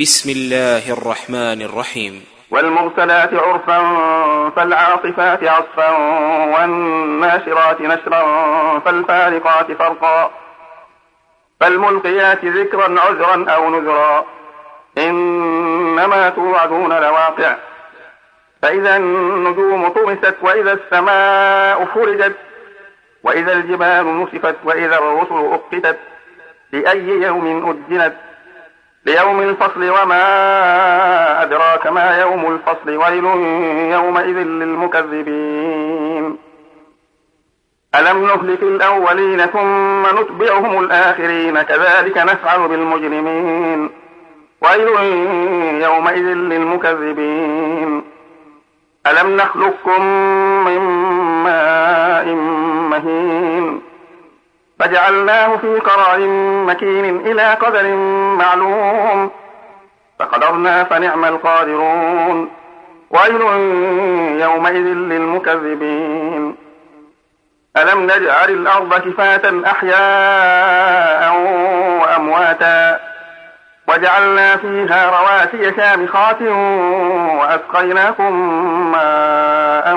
بسم الله الرحمن الرحيم. والمرسلات عرفا فالعاصفات عصفا والناشرات نشرا فالفارقات فرقا فالملقيات ذكرا عذرا أو نذرا. إنما توعدون لواقع. فإذا النجوم طمست وإذا السماء فرجت وإذا الجبال نسفت وإذا الرسل أقتت لأي يوم أجلت ليوم الفصل وما أدراك ما يوم الفصل ويل يومئذ للمكذبين. ألم نهلك الأولين ثم نتبعهم الآخرين؟ كذلك نفعل بالمجرمين. ويل يومئذ للمكذبين. ألم نخلقكم من فجعلناه في قرار مكين إلى قدر معلوم. فقدرنا فنعم القادرون. ويل يومئذ للمكذبين. ألم نجعل الأرض كفاة أحياء وأمواتا؟ وجعلنا فيها رواسي شامخات وأسقيناكم ماء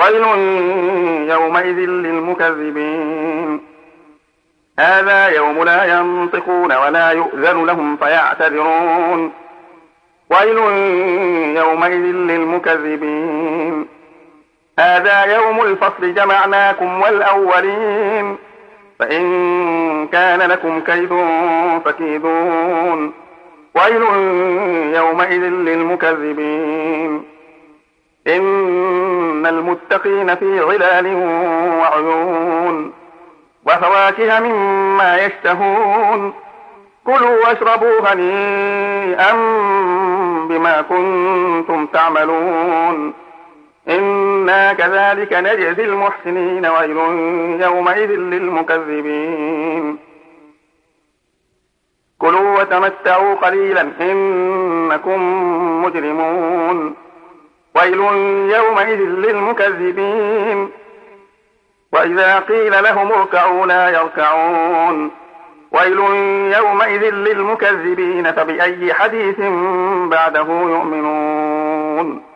ويل يومئذ للمكذبين. هذا يوم لا ينطقون ولا يؤذن لهم فيعتذرون. ويل يومئذ للمكذبين. هذا يوم الفصل جمعناكم والأولين. فإن كان لكم كيد فكيدون. ويل يومئذ للمكذبين. إن المتقين في ظلال وعيون وفواكه مما يشتهون كلوا واشربوا هنيئا بما كنتم تعملون إنا كذلك نجزي المحسنين ويل يومئذ للمكذبين كلوا وتمتعوا قليلا إنكم مجرمون ويل يومئذ للمكذبين. وإذا قيل لهم اركعوا لا يركعون. ويل يومئذ للمكذبين. فبأي حديث بعده يؤمنون؟